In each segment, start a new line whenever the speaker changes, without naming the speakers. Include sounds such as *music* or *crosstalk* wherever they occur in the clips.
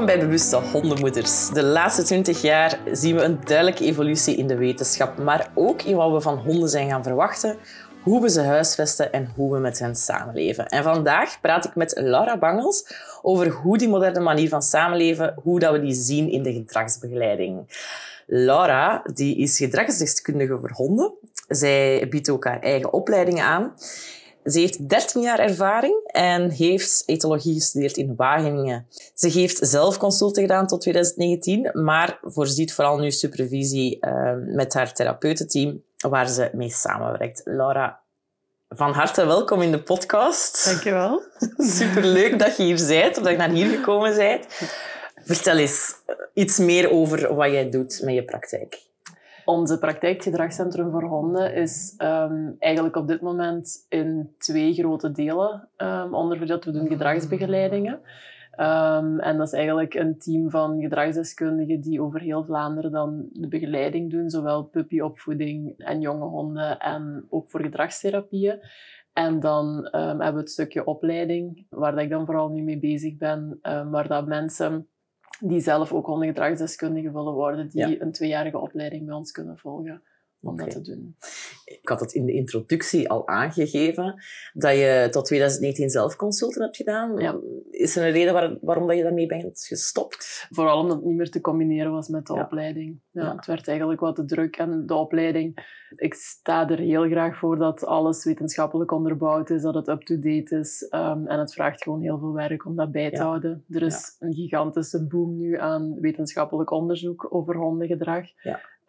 Welkom bij Bewuste Hondenmoeders. De laatste 20 jaar zien we een duidelijke evolutie in de wetenschap, maar ook in wat we van honden zijn gaan verwachten, hoe we ze huisvesten en hoe we met hen samenleven. En vandaag praat ik met Laura Bangels over hoe die moderne manier van samenleven, hoe dat we die zien in de gedragsbegeleiding. Laura die is gedragsdeskundige voor honden. Zij biedt ook haar eigen opleidingen aan. Ze heeft 13 jaar ervaring en heeft etologie gestudeerd in Wageningen. Ze heeft zelf consulten gedaan tot 2019, maar voorziet vooral nu supervisie uh, met haar therapeutenteam, waar ze mee samenwerkt. Laura, van harte welkom in de podcast.
Dankjewel. *laughs*
Superleuk dat je hier bent, of dat je naar hier gekomen bent. Vertel eens iets meer over wat jij doet met je praktijk.
Onze praktijkgedragscentrum voor honden is um, eigenlijk op dit moment in twee grote delen um, onderverdeeld. We doen gedragsbegeleidingen. Um, en dat is eigenlijk een team van gedragsdeskundigen die over heel Vlaanderen dan de begeleiding doen, zowel puppyopvoeding en jonge honden en ook voor gedragstherapieën. En dan hebben we het stukje opleiding, waar ik dan vooral nu mee bezig ben, waar dat mensen die zelf ook hondengedragsdeskundige willen worden, die een tweejarige opleiding bij ons kunnen volgen om dat te doen.
Ik had het in de introductie al aangegeven dat je tot 2019 zelf consulten hebt gedaan. Ja. Is er een reden waarom dat je daarmee bent gestopt?
Vooral omdat het niet meer te combineren was met de opleiding. Ja, Het werd eigenlijk wat te druk en de opleiding. Ik sta er heel graag voor dat alles wetenschappelijk onderbouwd is, dat het up-to-date is. Um, en het vraagt gewoon heel veel werk om dat bij te houden. Er is een gigantische boom nu aan wetenschappelijk onderzoek over hondengedrag.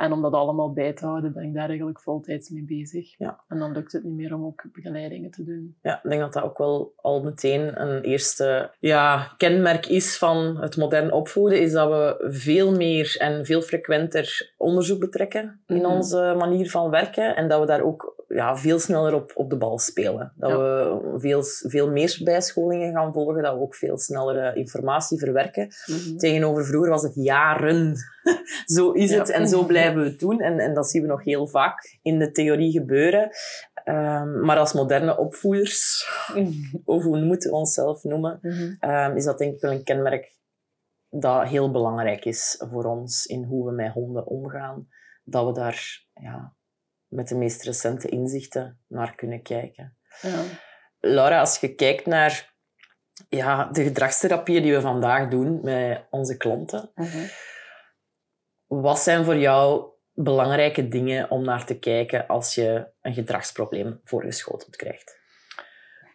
En om dat allemaal bij te houden, ben ik daar eigenlijk voltijds mee bezig. Ja. En dan lukt het niet meer om ook begeleidingen te doen.
Ja, ik denk dat dat ook wel al meteen een eerste ja, kenmerk is van het modern opvoeden, is dat we veel meer en veel frequenter onderzoek betrekken in mhm. onze manier van werken. En dat we daar ook ja, veel sneller op, op de bal spelen. Dat we veel, veel meer bijscholingen gaan volgen, dat we ook veel sneller informatie verwerken. Mhm. Tegenover vroeger was het jaren. *laughs* zo is het en zo blijven we het doen. En, en dat zien we nog heel vaak in de theorie gebeuren. Um, maar als moderne opvoeders, of hoe moeten we onszelf noemen, mhm. um, is dat denk ik wel een kenmerk dat heel belangrijk is voor ons in hoe we met honden omgaan. Dat we daar ja, met de meest recente inzichten naar kunnen kijken. Ja. Laura, als je kijkt naar ja, de gedragstherapieën die we vandaag doen met onze klanten, mhm. wat zijn voor jou belangrijke dingen om naar te kijken als je een gedragsprobleem voorgeschoteld krijgt?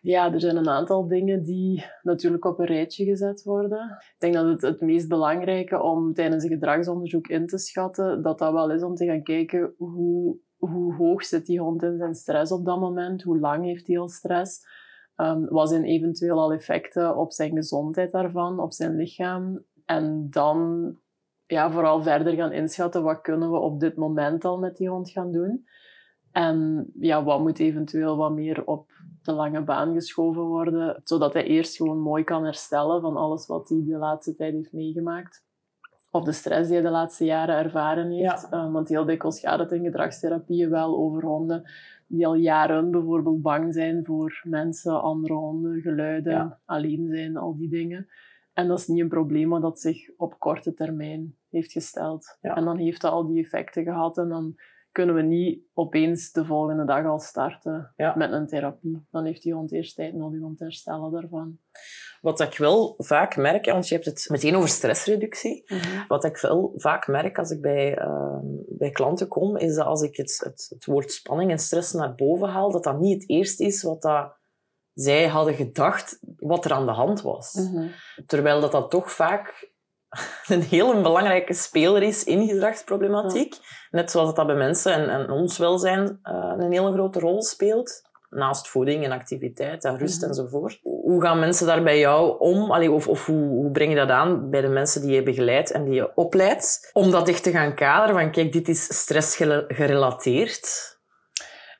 Ja, er zijn een aantal dingen die natuurlijk op een rijtje gezet worden. Ik denk dat het het meest belangrijke om tijdens een gedragsonderzoek in te schatten, dat dat wel is om te gaan kijken hoe hoe hoog zit die hond in zijn stress op dat moment? Hoe lang heeft hij al stress? Um, wat zijn eventueel al effecten op zijn gezondheid daarvan, op zijn lichaam? En dan ja, vooral verder gaan inschatten wat kunnen we op dit moment al met die hond gaan doen. En ja, wat moet eventueel wat meer op de lange baan geschoven worden, zodat hij eerst gewoon mooi kan herstellen van alles wat hij de laatste tijd heeft meegemaakt of de stress die hij de laatste jaren ervaren heeft. Ja. Uh, want heel dikwijls gaat het in gedragstherapieën wel over honden die al jaren bijvoorbeeld bang zijn voor mensen, andere honden, geluiden, alleen zijn, al die dingen. En dat is niet een probleem wat dat zich op korte termijn heeft gesteld. En dan heeft dat al die effecten gehad en dan kunnen we niet opeens de volgende dag al starten met een therapie. Dan heeft die hond eerst tijd nodig om te herstellen daarvan.
Wat ik wel vaak merk, want je hebt het meteen over stressreductie. Mhm. Wat ik wel vaak merk als ik bij, uh, bij klanten kom, is dat als ik het, het, het, woord spanning en stress naar boven haal, dat dat niet het eerste is wat dat zij hadden gedacht wat er aan de hand was. Mhm. Terwijl dat, dat toch vaak *laughs* een heel belangrijke speler is in gedragsproblematiek. Net zoals dat bij mensen en, en ons welzijn uh, een hele grote rol speelt. naast voeding en activiteit en rust enzovoort. Hoe gaan mensen daar bij jou om? Allee, of of hoe, hoe breng je dat aan bij de mensen die je begeleidt en die je opleidt? Om dat echt te gaan kaderen van, kijk, dit is stressgerelateerd.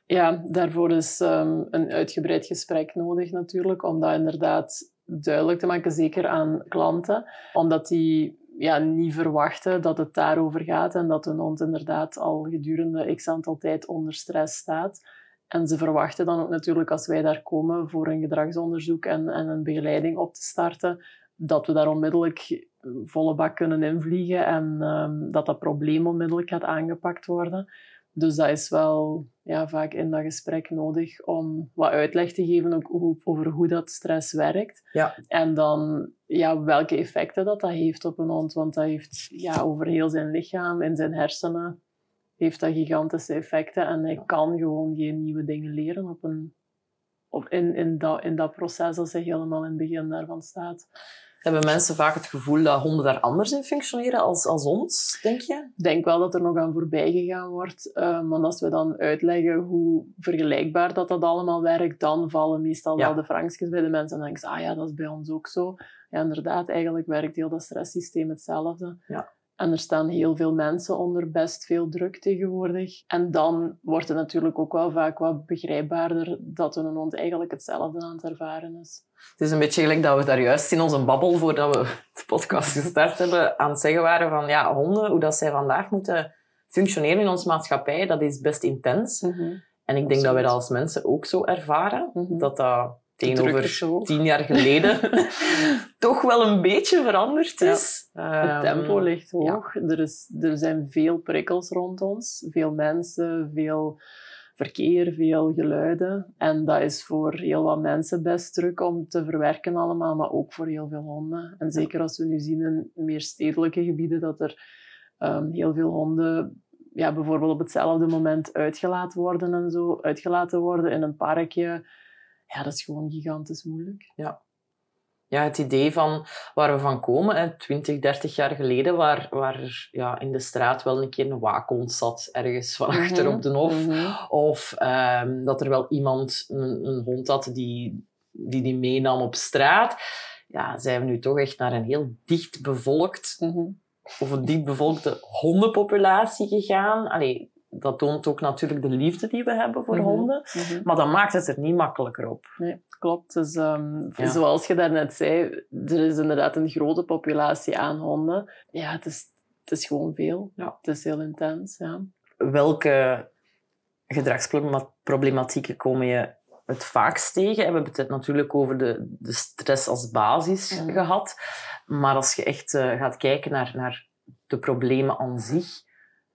Ja, daarvoor is ehm, een uitgebreid gesprek nodig natuurlijk, om dat inderdaad duidelijk te maken, zeker aan klanten. Omdat die ja, niet verwachten dat het daarover gaat en dat een hond inderdaad al gedurende x aantal tijd onder stress staat. En ze verwachten dan ook natuurlijk als wij daar komen voor een gedragsonderzoek en, en een begeleiding op te starten, dat we daar onmiddellijk volle bak kunnen invliegen en ehm, dat dat probleem onmiddellijk gaat aangepakt worden. Dus dat is wel ja, vaak in dat gesprek nodig om wat uitleg te geven ook over hoe dat stress werkt.
Ja.
En dan ja, welke effecten dat, dat heeft op een hond. Want dat heeft ja, over heel zijn lichaam en zijn hersenen heeft dat gigantische effecten. En hij kan gewoon geen nieuwe dingen leren op een, op, in, in, dat, in dat proces als hij helemaal in het begin daarvan staat.
Hebben mensen vaak het gevoel dat honden daar anders in functioneren als, als ons, denk je?
Ik denk wel dat er nog aan voorbij gegaan wordt. eh, want als we dan uitleggen hoe vergelijkbaar dat, dat allemaal werkt, dan vallen meestal
Ja.
wel de vrankjes bij de mensen. En dan denken ze, ah ja, dat is bij ons ook zo. Ja, inderdaad, eigenlijk werkt heel dat stresssysteem hetzelfde.
Ja.
En er staan heel veel mensen onder best veel druk tegenwoordig. En dan wordt het natuurlijk ook wel vaak wat begrijpbaarder dat een hond eigenlijk hetzelfde aan het ervaren is.
Het is een beetje gelijk dat we daar juist in onze babbel, voordat we de podcast gestart hebben, aan het zeggen waren van ja, honden, hoe dat zij vandaag moeten functioneren in onze maatschappij, dat is best intens. En ik denk dat wij dat als mensen ook zo ervaren,
Mhm.
dat dat tegenover tien jaar geleden *laughs* toch wel een beetje veranderd
Ja.
is.
Het
Ehm,
tempo ligt hoog. Er, is, er zijn veel prikkels rond ons. Veel mensen, veel verkeer, veel geluiden. En dat is voor heel wat mensen best druk om te verwerken allemaal, maar ook voor heel veel honden. En zeker als we nu zien in meer stedelijke gebieden dat er ehm, heel veel honden ja, bijvoorbeeld op hetzelfde moment uitgelaten worden en zo. Uitgelaten worden in een parkje. Ja, dat is gewoon gigantisch moeilijk.
ja, het idee van waar we van komen, hè, 20, 30 jaar geleden, waar, waar ja, in de straat wel een keer een waakhond zat, ergens van achter
Mhm,
op de hof.
mhm.
Of ehm, dat er wel iemand een, een hond had die, die die meenam op straat. Ja, zijn we nu toch echt naar een heel dicht bevolkt,
Mhm.
of een dicht bevolkte hondenpopulatie gegaan. Allee, dat toont ook natuurlijk de liefde die we hebben voor
Mhm.
honden.
Mhm.
Maar dat maakt het er niet makkelijker op.
Nee, klopt. Dus, ehm,
Ja.
Zoals je daarnet zei, er is inderdaad een grote populatie aan honden. Ja, het is, het is gewoon veel.
Ja.
Het is heel intens, ja.
welke gedragsproblematieken kom je het vaakst tegen? We hebben het natuurlijk over de, de stress als basis gehad. Maar als je echt eh, gaat kijken naar, naar de problemen aan zich,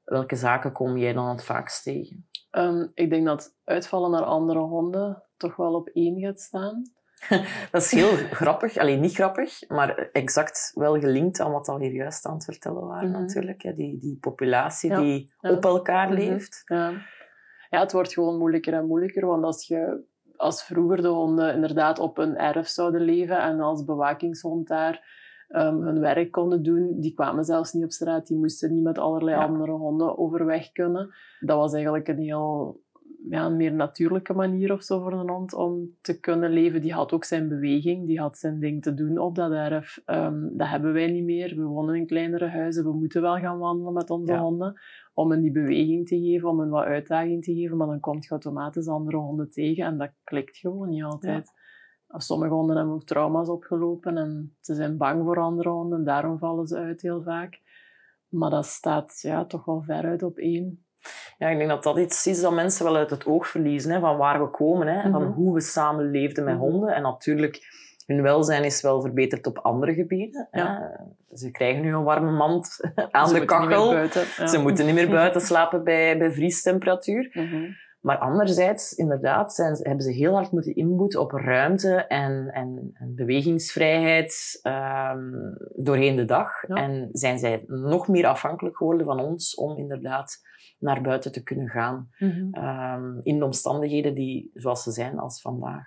welke zaken kom jij dan het vaakst tegen?
Ehm, ik denk dat uitvallen naar andere honden toch wel op één gaat staan. *laughs*
Dat is heel grappig. Alleen niet grappig, maar exact wel gelinkt aan wat we hier juist aan het vertellen waren
Mhm.
natuurlijk. hè. Die, die populatie
Ja.
die
Ja.
op elkaar
Mhm.
leeft.
Ja. ja, het wordt gewoon moeilijker en moeilijker. Want als je als vroeger de honden inderdaad op een erf zouden leven en als bewakingshond daar ehm, hun werk konden doen, die kwamen zelfs niet op straat. Die moesten niet met allerlei
Ja.
andere honden overweg kunnen. Dat was eigenlijk een heel ja, een meer natuurlijke manier of zo voor een hond om te kunnen leven. Die had ook zijn beweging, die had zijn ding te doen op dat erf. Ehm, dat hebben wij niet meer. We wonen in kleinere huizen, we moeten wel gaan wandelen met onze
Ja.
honden om hen die beweging te geven, om hen wat uitdaging te geven, maar dan komt je automatisch andere honden tegen en dat klikt gewoon niet altijd. Sommige honden hebben ook trauma's opgelopen en ze zijn bang voor andere honden, daarom vallen ze uit heel vaak. Maar dat staat ja, toch wel ver uit op één.
Ja, ik denk dat dat iets is dat mensen wel uit het oog verliezen, hè, van waar we komen, hè, van
Mhm.
hoe we samen leefden met
Mhm.
honden. En natuurlijk, hun welzijn is wel verbeterd op andere gebieden.
Ja.
Ze krijgen nu een warme mand aan
Ze
de kachel.
buiten, ja.
Ze moeten niet meer buiten *laughs* slapen bij, bij vriestemperatuur.
Mhm.
Maar anderzijds, inderdaad, zijn, hebben ze heel hard moeten inboeten op ruimte en, en, en bewegingsvrijheid ehm, doorheen de dag.
Ja.
En zijn zij nog meer afhankelijk geworden van ons om inderdaad naar buiten te kunnen gaan.
Mhm.
Ehm, in de omstandigheden die zoals ze zijn als vandaag.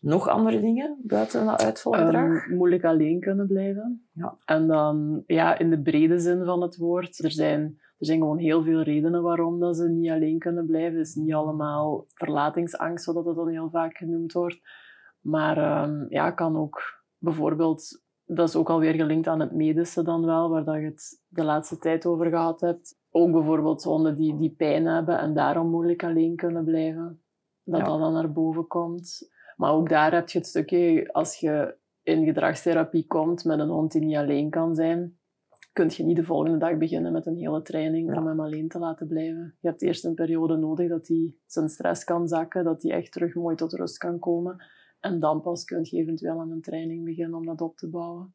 Nog andere dingen buiten dat uitvalgedrag?
Ehm, moeilijk alleen kunnen blijven.
Ja.
En dan, ja, in de brede zin van het woord, er zijn Er zijn gewoon heel veel redenen waarom dat ze niet alleen kunnen blijven. Het is niet allemaal verlatingsangst, zoals dat dan heel vaak genoemd wordt. Maar um, ja, kan ook bijvoorbeeld, dat is ook alweer gelinkt aan het medische dan wel, waar dat je het de laatste tijd over gehad hebt. Ook bijvoorbeeld honden die, die pijn hebben en daarom moeilijk alleen kunnen blijven. Dat dat dan naar boven komt. Maar ook daar heb je het stukje, als je in gedragstherapie komt met een hond die niet alleen kan zijn, kun je niet de volgende dag beginnen met een hele training om hem alleen te laten blijven. Je hebt eerst een periode nodig dat hij zijn stress kan zakken, dat hij echt terug mooi tot rust kan komen. En dan pas kun je eventueel aan een training beginnen om dat op te bouwen.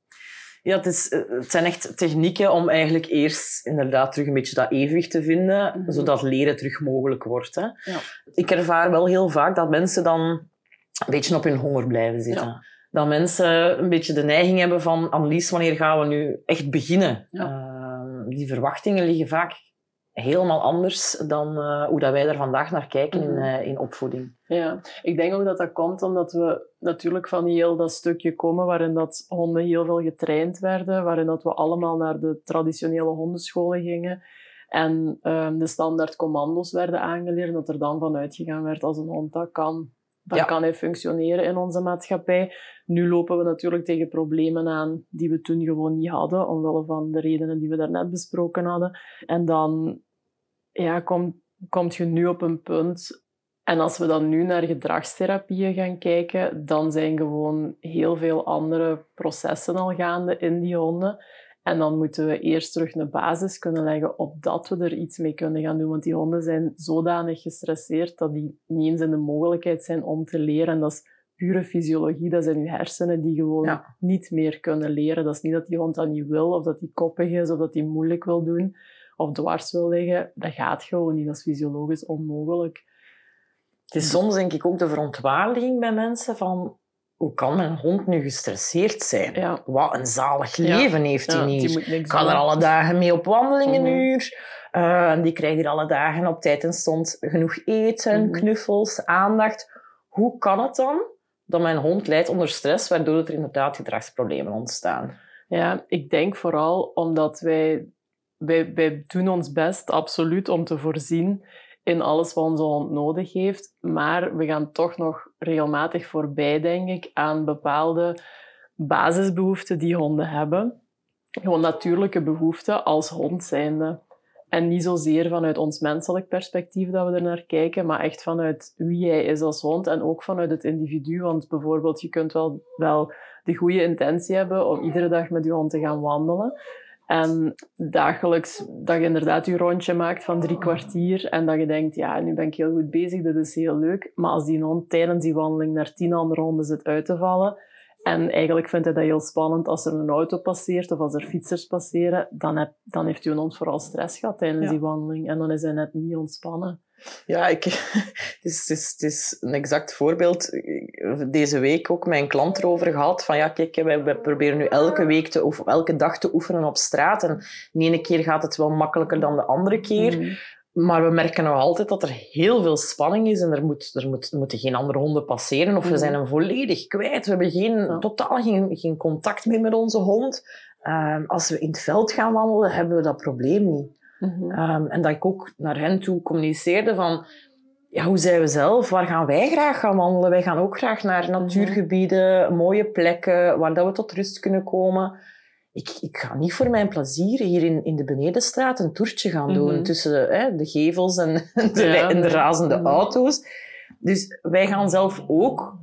Ja, het, is, eh, het zijn echt technieken om eigenlijk eerst inderdaad terug een beetje dat evenwicht te vinden, mhm. zodat leren terug mogelijk wordt. Hè. Ja. Ik ervaar wel heel vaak dat mensen dan een beetje op hun honger blijven zitten dat mensen een beetje de neiging hebben van Annelies, wanneer gaan we nu echt beginnen? Uh, die verwachtingen liggen vaak helemaal anders dan uh, hoe dat wij er vandaag naar kijken in, uh, in opvoeding.
Ja, ik denk ook dat dat komt omdat we natuurlijk van heel dat stukje komen waarin dat honden heel veel getraind werden, waarin dat we allemaal naar de traditionele hondenscholen gingen en ehm, de standaard commando's werden aangeleerd, dat er dan vanuit gegaan werd als een hond dat kan, dan kan hij functioneren in onze maatschappij. Nu lopen we natuurlijk tegen problemen aan die we toen gewoon niet hadden, omwille van de redenen die we daarnet besproken hadden. En dan ja, komt kom je nu op een punt en als we dan nu naar gedragstherapieën gaan kijken, dan zijn gewoon heel veel andere processen al gaande in die honden. En dan moeten we eerst terug een basis kunnen leggen opdat we er iets mee kunnen gaan doen. Want die honden zijn zodanig gestresseerd dat die niet eens in de mogelijkheid zijn om te leren. En dat is pure fysiologie. Dat zijn je hersenen die gewoon niet meer kunnen leren. Dat is niet dat die hond dat niet wil, of dat hij koppig is, of dat hij moeilijk wil doen, of dwars wil liggen. Dat gaat gewoon niet. Dat is fysiologisch onmogelijk.
Het is soms denk ik ook de verontwaardiging bij mensen van hoe kan mijn hond nu gestresseerd zijn? Ja. Wat een zalig leven heeft hij niet. Ik kan er alle dagen mee op wandeling een mhm. uur. Uh, die krijgt hier alle dagen op tijd en stond genoeg eten, mhm. knuffels, aandacht. Hoe kan het dan dat mijn hond lijdt onder stress, waardoor er inderdaad gedragsproblemen ontstaan?
Ja, ik denk vooral omdat wij, wij, wij doen ons best, absoluut, om te voorzien in alles wat onze hond nodig heeft. Maar we gaan toch nog regelmatig voorbij, denk ik, aan bepaalde basisbehoeften die honden hebben. Gewoon natuurlijke behoeften als hond zijnde. En niet zozeer vanuit ons menselijk perspectief dat we er naar kijken, maar echt vanuit wie jij is als hond en ook vanuit het individu. Want bijvoorbeeld, je kunt wel, wel de goede intentie hebben om iedere dag met je hond te gaan wandelen. En dagelijks dat je inderdaad je rondje maakt van drie kwartier en dat je denkt, ja, nu ben ik heel goed bezig, dit is heel leuk. Maar als die hond tijdens die wandeling naar tien andere honden zit uit te vallen en eigenlijk vindt hij dat heel spannend als er een auto passeert of als er fietsers passeren, dan, heb, dan heeft je hond vooral stress gehad tijdens die wandeling en dan is hij net niet ontspannen.
Ja, ik, *laughs* het, is, het, is, het is een exact voorbeeld. Deze week ook mijn klant erover gehad. Van ja, kijk, wij, proberen nu elke week te, of elke dag te oefenen op straat. En de ene keer gaat het wel makkelijker dan de andere keer. Mhm. Maar we merken nog altijd dat er heel veel spanning is en er, moet, er moet, moeten geen andere honden passeren of we mhm. zijn hem volledig kwijt. We hebben geen, totaal geen, geen contact meer met onze hond. Ehm, als we in het veld gaan wandelen, hebben we dat probleem niet. Mhm. Ehm, en dat ik ook naar hen toe communiceerde van... Ja, hoe zijn we zelf? Waar gaan wij graag gaan wandelen? Wij gaan ook graag naar mhm. natuurgebieden, mooie plekken, waar dat we tot rust kunnen komen. Ik, ik ga niet voor mijn plezier hier in, in de Benedenstraat een toertje gaan doen mhm. tussen hè, de gevels en de, en de razende auto's. Dus wij gaan zelf ook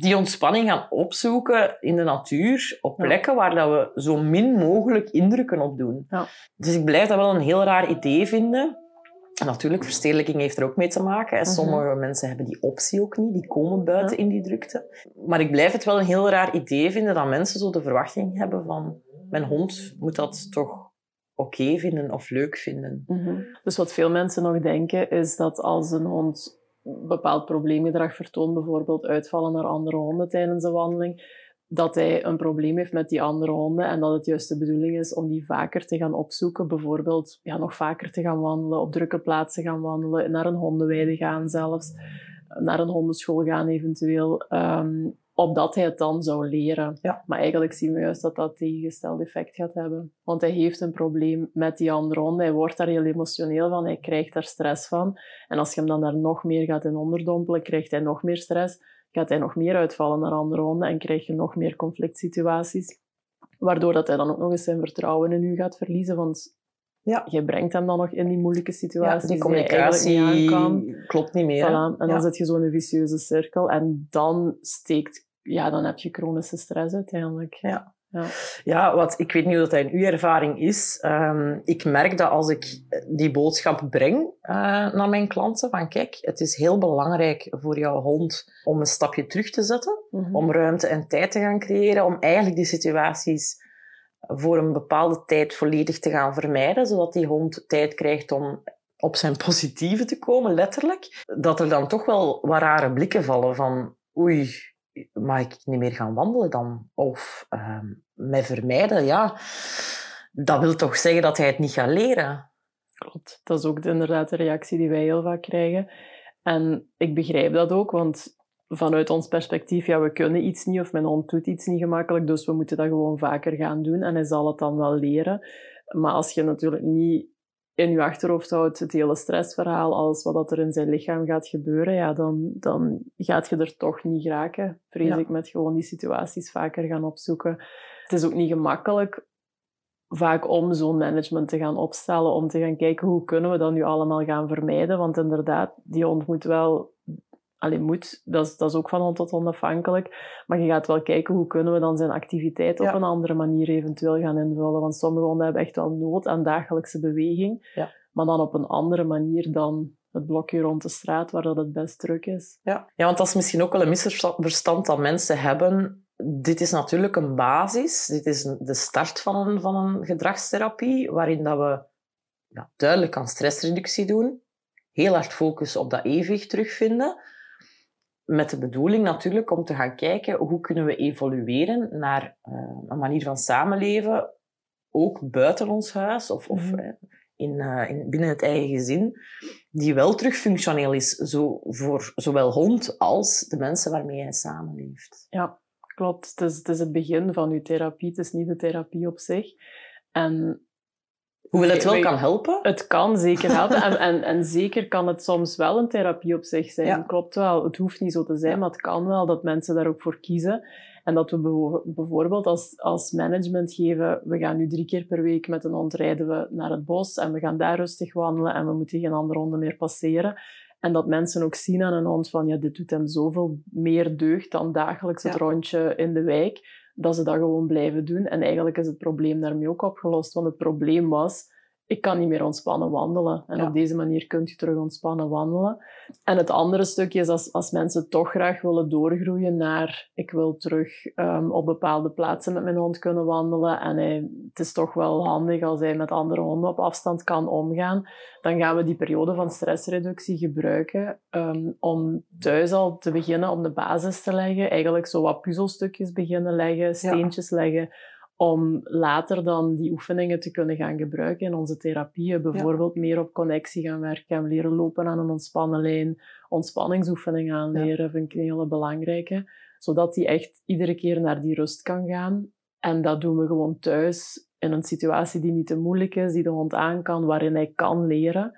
die ontspanning gaan opzoeken in de natuur, op plekken waar dat we zo min mogelijk indrukken op doen. Ja. Dus ik blijf dat wel een heel raar idee vinden. En natuurlijk, verstedelijking heeft er ook mee te maken. En mhm. sommige mensen hebben die optie ook niet, die komen buiten in die drukte. Maar ik blijf het wel een heel raar idee vinden dat mensen zo de verwachting hebben van mijn hond moet dat toch oké vinden of leuk vinden.
Mhm. Dus wat veel mensen nog denken, is dat als een hond bepaald probleemgedrag vertoont, bijvoorbeeld uitvallen naar andere honden tijdens een wandeling, dat hij een probleem heeft met die andere honden en dat het juist de bedoeling is om die vaker te gaan opzoeken. Bijvoorbeeld ja, nog vaker te gaan wandelen, op drukke plaatsen gaan wandelen, naar een hondenweide gaan zelfs, naar een hondenschool gaan eventueel. Um, opdat hij het dan zou leren.
Ja.
Maar eigenlijk zien we juist dat dat tegengesteld effect gaat hebben. Want hij heeft een probleem met die andere hond. Hij wordt daar heel emotioneel van. Hij krijgt daar stress van. En als je hem dan daar nog meer gaat in onderdompelen, krijgt hij nog meer stress. Gaat hij nog meer uitvallen naar andere honden en krijg je nog meer conflict situaties. Waardoor dat hij dan ook nog eens zijn vertrouwen in u gaat verliezen. Want
Ja.
je brengt hem dan nog in die moeilijke
Ja,
situaties
die
niet
communicatie
aan kan.
klopt niet meer.
Voilà. En dan
Ja.
zit je zo in een vicieuze cirkel. En dan steekt... Ja, dan heb je chronische stress uiteindelijk.
Ja.
Ja.
Ja, wat, ik weet niet hoe dat in uw ervaring is. Ehm, ik merk dat als ik die boodschap breng eh, naar mijn klanten, van kijk, het is heel belangrijk voor jouw hond om een stapje terug te zetten,
Mhm.
om ruimte en tijd te gaan creëren, om eigenlijk die situaties voor een bepaalde tijd volledig te gaan vermijden, zodat die hond tijd krijgt om op zijn positieve te komen, letterlijk. Dat er dan toch wel wat rare blikken vallen van oei, mag ik niet meer gaan wandelen dan? Of ehm mij vermijden, ja. Dat wil toch zeggen dat hij het niet gaat leren?
Klopt. Dat is ook inderdaad de reactie die wij heel vaak krijgen. En ik begrijp dat ook, want vanuit ons perspectief, ja, we kunnen iets niet of mijn hond doet iets niet gemakkelijk, dus we moeten dat gewoon vaker gaan doen en hij zal het dan wel leren. Maar als je natuurlijk niet in je achterhoofd houdt het hele stressverhaal, alles wat dat er in zijn lichaam gaat gebeuren, ja, dan, dan gaat je er toch niet geraken, vrees
Ja.
ik, met gewoon die situaties vaker gaan opzoeken. Het is ook niet gemakkelijk vaak om zo'n management te gaan opstellen, om te gaan kijken hoe kunnen we dat nu allemaal gaan vermijden. Want inderdaad, die hond moet wel... Alleen moet, dat is, dat is ook van hond tot hond afhankelijk. Maar je gaat wel kijken hoe kunnen we dan zijn activiteit op
Ja.
een andere manier eventueel gaan invullen. Want sommige honden hebben echt wel nood aan dagelijkse beweging.
Ja.
Maar dan op een andere manier dan het blokje rond de straat, waar dat het best druk is.
Ja. ja, want dat is misschien ook wel een misverstand dat mensen hebben. Dit is natuurlijk een basis. Dit is de start van een, van een gedragstherapie, waarin dat we ja, duidelijk aan stressreductie doen. Heel hard focussen op dat evenwicht terugvinden. Met de bedoeling natuurlijk om te gaan kijken hoe kunnen we evolueren naar eh, een manier van samenleven, ook buiten ons huis of, of
Mhm.
eh, in, eh, in, binnen het eigen gezin, die wel terug functioneel is, zo voor zowel hond als de mensen waarmee hij samenleeft.
Ja, klopt. Het is, het is het begin van uw therapie. Het is niet de therapie op zich. En
Hoewel het wel kan helpen.
Het kan zeker helpen. *laughs* En, en, en zeker kan het soms wel een therapie op zich zijn.
Ja.
Klopt wel. Het hoeft niet zo te zijn,
Ja.
maar het kan wel dat mensen daar ook voor kiezen. En dat we bijvoorbeeld als, als management geven, we gaan nu drie keer per week met een hond rijden we naar het bos en we gaan daar rustig wandelen en we moeten geen andere honden meer passeren. En dat mensen ook zien aan een hond van, ja, dit doet hem zoveel meer deugd dan dagelijks het
Ja.
rondje in de wijk, dat ze dat gewoon blijven doen. En eigenlijk is het probleem daarmee ook opgelost, want het probleem was, ik kan niet meer ontspannen wandelen. En
Ja.
op deze manier kunt je terug ontspannen wandelen. En het andere stukje is als, als mensen toch graag willen doorgroeien naar ik wil terug ehm, op bepaalde plaatsen met mijn hond kunnen wandelen en hij, het is toch wel handig als hij met andere honden op afstand kan omgaan, dan gaan we die periode van stressreductie gebruiken ehm, om thuis al te beginnen, om de basis te leggen. Eigenlijk zo wat puzzelstukjes beginnen leggen, steentjes leggen, om later dan die oefeningen te kunnen gaan gebruiken in onze therapieën. Bijvoorbeeld meer op connectie gaan werken, en leren lopen aan een ontspannen lijn, ontspanningsoefeningen aanleren, vind ik een hele belangrijke. Zodat die echt iedere keer naar die rust kan gaan. En dat doen we gewoon thuis, in een situatie die niet te moeilijk is, die de hond aan kan, waarin hij kan leren.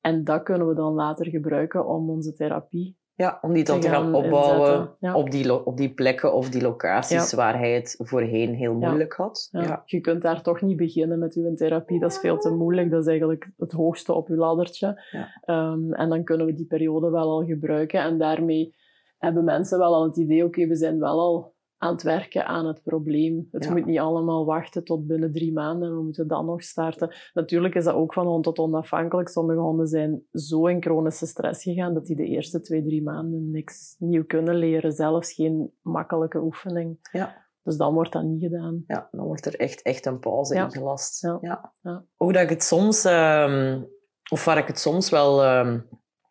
En dat kunnen we dan later gebruiken om onze therapie
Ja, om die dan
te
gaan
gaan
opbouwen.
Ja.
op, die, op die plekken of die locaties waar hij het voorheen heel
Ja.
moeilijk had.
Ja.
Ja.
Je kunt daar toch niet beginnen met uw therapie. Dat is veel te moeilijk. Dat is eigenlijk het hoogste op uw laddertje.
Ja.
Ehm, en dan kunnen we die periode wel al gebruiken. En daarmee hebben mensen wel al het idee, oké, we zijn wel al aan het werken aan het probleem. Het
Ja.
moet niet allemaal wachten tot binnen drie maanden en we moeten dan nog starten. Natuurlijk is dat ook van hond tot hond afhankelijk. Sommige honden zijn zo in chronische stress gegaan dat die de eerste twee, drie maanden niks nieuw kunnen leren. Zelfs geen makkelijke oefening.
Ja.
Dus dan wordt dat niet gedaan.
Ja, dan wordt er echt, echt een pauze
Ja.
ingelast.
Ja.
Ja. Hoe dat ik het soms, ehm, of waar ik het soms wel, ehm,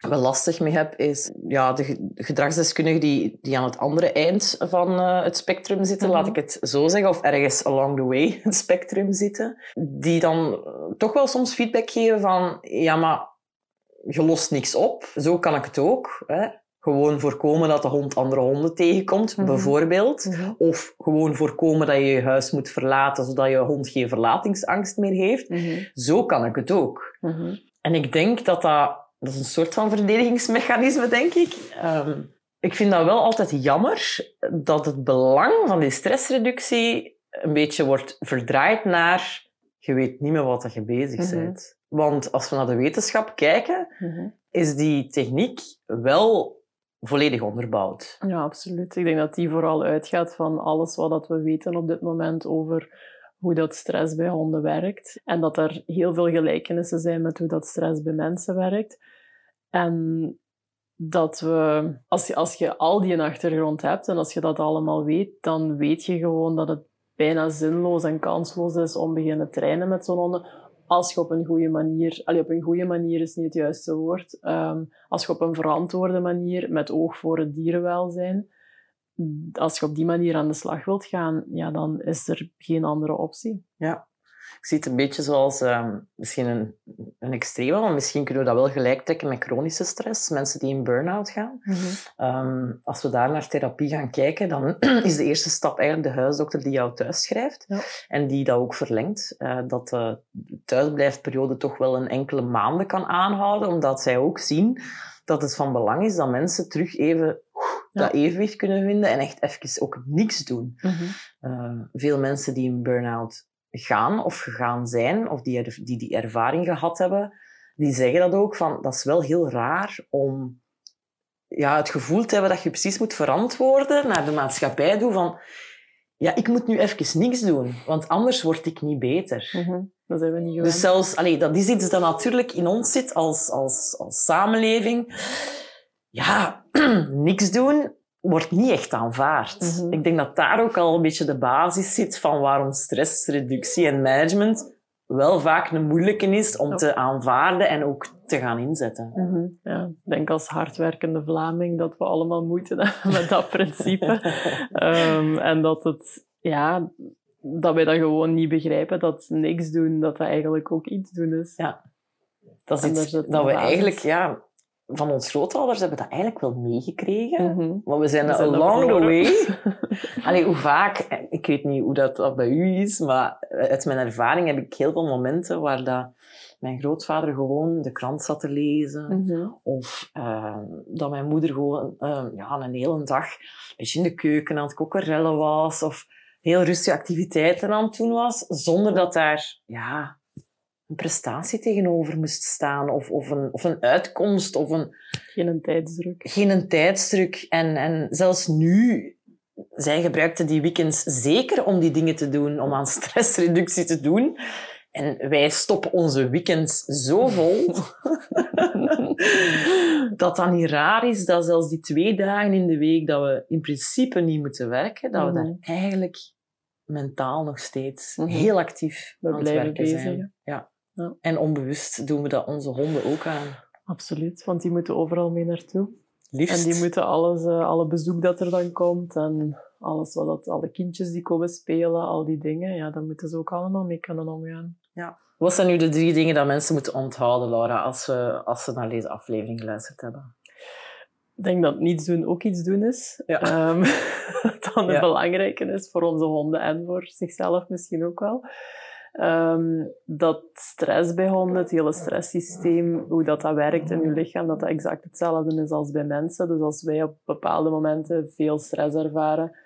wel lastig mee heb, is ja, de ge- gedragsdeskundigen die, die aan het andere eind van eh, het spectrum zitten,
Mhm.
laat ik het zo zeggen, of ergens along the way het spectrum zitten, die dan eh, toch wel soms feedback geven van ja, maar je lost niks op, zo kan ik het ook. Hè? gewoon voorkomen dat de hond andere honden tegenkomt,
Mhm.
bijvoorbeeld.
Mhm.
Of gewoon voorkomen dat je je huis moet verlaten, zodat je hond geen verlatingsangst meer heeft.
Mhm.
Zo kan ik het ook.
Mhm.
En ik denk dat dat... Dat is een soort van verdedigingsmechanisme, denk ik. Ehm, ik vind dat wel altijd jammer dat het belang van die stressreductie een beetje wordt verdraaid naar... Je weet niet meer wat je bezig
Mhm.
bent. Want als we naar de wetenschap kijken,
Mhm.
is die techniek wel volledig onderbouwd.
Ja, absoluut. Ik denk dat die vooral uitgaat van alles wat we weten op dit moment over hoe dat stress bij honden werkt. En dat er heel veel gelijkenissen zijn met hoe dat stress bij mensen werkt. En dat we, als je, als je al die achtergrond hebt en als je dat allemaal weet, dan weet je gewoon dat het bijna zinloos en kansloos is om beginnen trainen met zo'n honden. Als je op een goede manier, allee, op een goede manier is niet het juiste woord, ehm, als je op een verantwoorde manier, met oog voor het dierenwelzijn, als je op die manier aan de slag wilt gaan, ja, dan is er geen andere optie.
Ja. Ik zie het een beetje zoals ehm, misschien een, een extreme, maar misschien kunnen we dat wel gelijk trekken met chronische stress. Mensen die in burn-out gaan. Ehm, als we daar naar therapie gaan kijken, dan *clears throat* is de eerste stap eigenlijk de huisdokter die jou thuis schrijft.
Ja.
En die dat ook verlengt. eh, dat de thuisblijfperiode toch wel een enkele maanden kan aanhouden, omdat zij ook zien dat het van belang is dat mensen terug even. Dat evenwicht kunnen vinden en echt even ook niks doen.
Mhm.
Eh, veel mensen die in burn-out gaan of gegaan zijn, of die, er- die die ervaring gehad hebben, die zeggen dat ook, van dat is wel heel raar om ja, het gevoel te hebben dat je precies moet verantwoorden naar de maatschappij toe van ja, ik moet nu even niks doen, want anders word ik niet beter.
Mhm. Dat zijn we niet gewend.
Dus zelfs, allee, dat is iets dat natuurlijk in ons zit als, als, als samenleving. Ja, *clears throat* niks doen wordt niet echt aanvaard.
Mhm.
Ik denk dat daar ook al een beetje de basis zit van waarom stressreductie en management wel vaak een moeilijke is om
Ja.
te aanvaarden en ook te gaan inzetten.
Mhm. Ja, ik denk als hardwerkende Vlaming dat we allemaal moeite hebben *laughs* met dat principe. *laughs* Ehm, en dat het, ja, dat wij dat gewoon niet begrijpen, dat niks doen, dat dat eigenlijk ook iets doen is.
Ja. Dat is iets dat we
basis.
eigenlijk, ja, van ons grootouders hebben dat eigenlijk wel meegekregen.
Mhm.
Maar we zijn,
We zijn
along the way. *laughs* Allee, hoe vaak, eh, ik weet niet hoe dat, dat bij u is, maar uit mijn ervaring heb ik heel veel momenten waar dat mijn grootvader gewoon de krant zat te lezen.
Mhm.
Of eh, dat mijn moeder gewoon eh, ja, een hele dag een beetje in de keuken aan het kokkerellen was. Of heel rustige activiteiten aan het doen was. Zonder dat daar ja, een prestatie tegenover moest staan. Of, of, een, of een uitkomst. Of een,
Geen een tijdsdruk.
geen een tijdsdruk. En, en zelfs nu, zij gebruikte die weekends zeker om die dingen te doen, om aan stressreductie te doen. En wij stoppen onze weekends zo vol *laughs* dat dan niet raar is dat zelfs die twee dagen in de week dat we in principe niet moeten werken, dat we
Mhm.
daar eigenlijk mentaal nog steeds
Mhm.
heel actief
We
aan het
blijven
werken
bezig,
zijn. Ja.
Ja.
En onbewust doen we dat onze honden ook aan.
Absoluut, want die moeten overal mee naartoe.
Liefst.
En die moeten alles, eh, alle bezoek dat er dan komt en alles wat dat, alle kindjes die komen spelen, al die dingen, ja, daar moeten ze ook allemaal mee kunnen omgaan.
Wat zijn nu de drie dingen dat mensen moeten onthouden, Laura, als ze, als ze naar deze aflevering geluisterd hebben?
Ik denk dat niets doen ook iets doen is.
Ja.
Ehm, *laughs* dat een
Ja.
belangrijke is voor onze honden en voor zichzelf misschien ook wel. Ehm, dat stress bij honden, het hele stresssysteem, hoe dat, dat werkt in je lichaam, dat dat exact hetzelfde is als bij mensen. Dus als wij op bepaalde momenten veel stress ervaren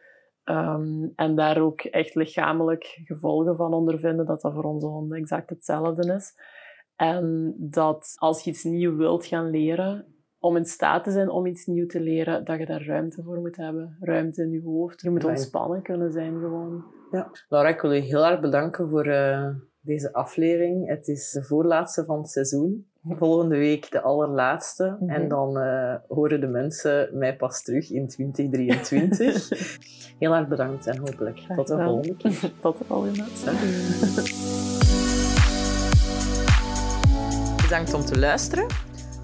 ehm, en daar ook echt lichamelijk gevolgen van ondervinden, dat dat voor onze honden exact hetzelfde is. En dat als je iets nieuw wilt gaan leren, om in staat te zijn om iets nieuws te leren, dat je daar ruimte voor moet hebben. Ruimte in je hoofd. Je moet
Fijn.
ontspannen kunnen zijn gewoon.
Laura, ik wil u heel erg bedanken voor eh, deze aflevering. Het is de voorlaatste van het seizoen. Volgende week de allerlaatste.
Mhm.
En dan eh, horen de mensen mij pas terug in 2023. *laughs* heel erg bedankt en hopelijk
Graag
tot de
gedaan.
volgende keer. *laughs*
Tot de volgende.
Bedankt om te luisteren.